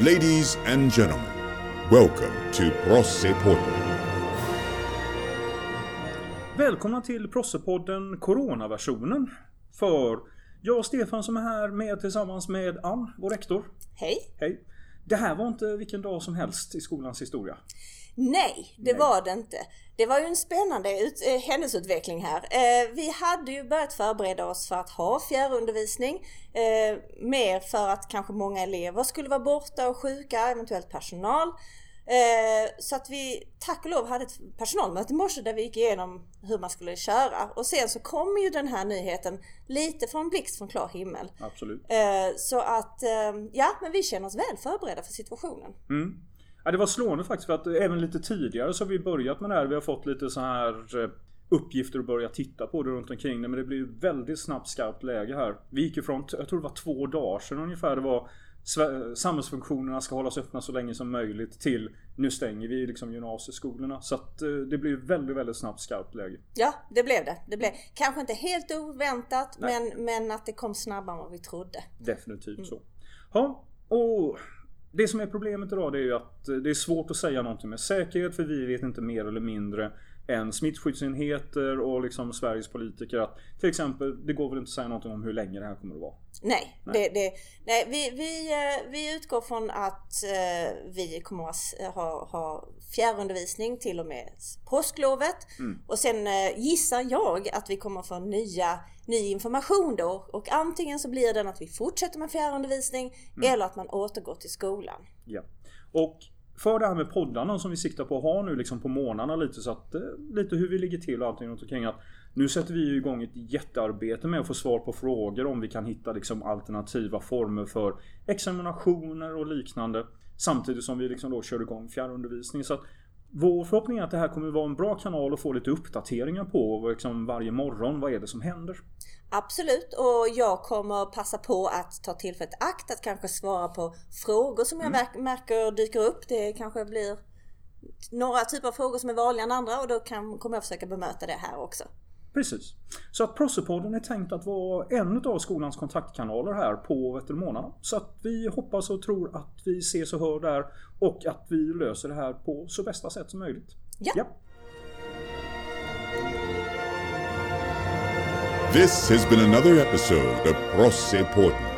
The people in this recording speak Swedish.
Ladies and gentlemen, welcome to Prossepodden. Välkomna till Prossepodden Coronaversionen. För jag och Stefan som är här med tillsammans med Ann, vår rektor. Hej! Hej! Det här var inte vilken dag som helst i skolans historia. Nej, det Nej. var det inte. Det var ju en spännande ut, eh, händelseutveckling här. Eh, vi hade ju börjat förbereda oss för att ha fjärrundervisning. Eh, mer för att kanske många elever skulle vara borta och sjuka, eventuellt personal. Eh, så att vi tack och lov hade ett personalmöte i morse där vi gick igenom hur man skulle köra. Och sen så kom ju den här nyheten lite från blixt från klar himmel. Absolut. Eh, så att, eh, ja men vi känner oss väl förberedda för situationen. Mm. Ja, det var slående faktiskt för att även lite tidigare så har vi börjat med det här. Vi har fått lite så här eh, uppgifter att börja titta på det runt omkring det. Men det blir ju väldigt snabbt skarpt läge här. Vi gick ifrån, jag tror det var två dagar sedan ungefär. Det var Samhällsfunktionerna ska hållas öppna så länge som möjligt till nu stänger vi liksom gymnasieskolorna. Så att eh, det blir väldigt, väldigt snabbt skarpt läge. Ja, det blev det. Det blev kanske inte helt oväntat, men, men att det kom snabbare än vad vi trodde. Definitivt så. Ja, och det som är problemet idag det är ju att eh, det är svårt att säga någonting med säkerhet för vi vet inte mer eller mindre än smittskyddsenheter och liksom Sveriges politiker att till exempel det går väl inte att säga någonting om hur länge det här kommer att vara. Nej, Det, det, nej vi, vi, eh, vi utgår från att eh, vi kommer att ha, ha fjärrundervisning till och med påsklovet. Och sen eh, gissar jag att vi kommer få nya, ny information då. Och antingen så blir den att vi fortsätter med fjärrundervisning eller att man återgår till skolan. Ja. Och för det här med poddarna som vi siktar på att ha nu liksom på månaderna lite så att eh, lite hur vi ligger till och allting runt omkring att nu sätter vi ju igång ett jättearbete med att få svar på frågor om vi kan hitta liksom alternativa former för examinationer och liknande samtidigt som vi liksom då kör igång fjärrundervisning. Så att vår förhoppning är att det här kommer vara en bra kanal att få lite uppdateringar på liksom varje morgon. Vad är det som händer? Absolut, och jag kommer passa på att ta tillfället i akt att kanske svara på frågor som jag verk- märker dyker upp. Det kanske blir några typer av frågor som är vanligare än andra och då kan, kommer jag försöka bemöta det här också. Precis. Så att Prossepodden är tänkt att vara en av skolans kontaktkanaler här på Vättermånarna. Så att vi hoppas och tror att vi ses och hör där och att vi löser det här på så bästa sätt som möjligt. Ja. This has been another episode of Prossepodden.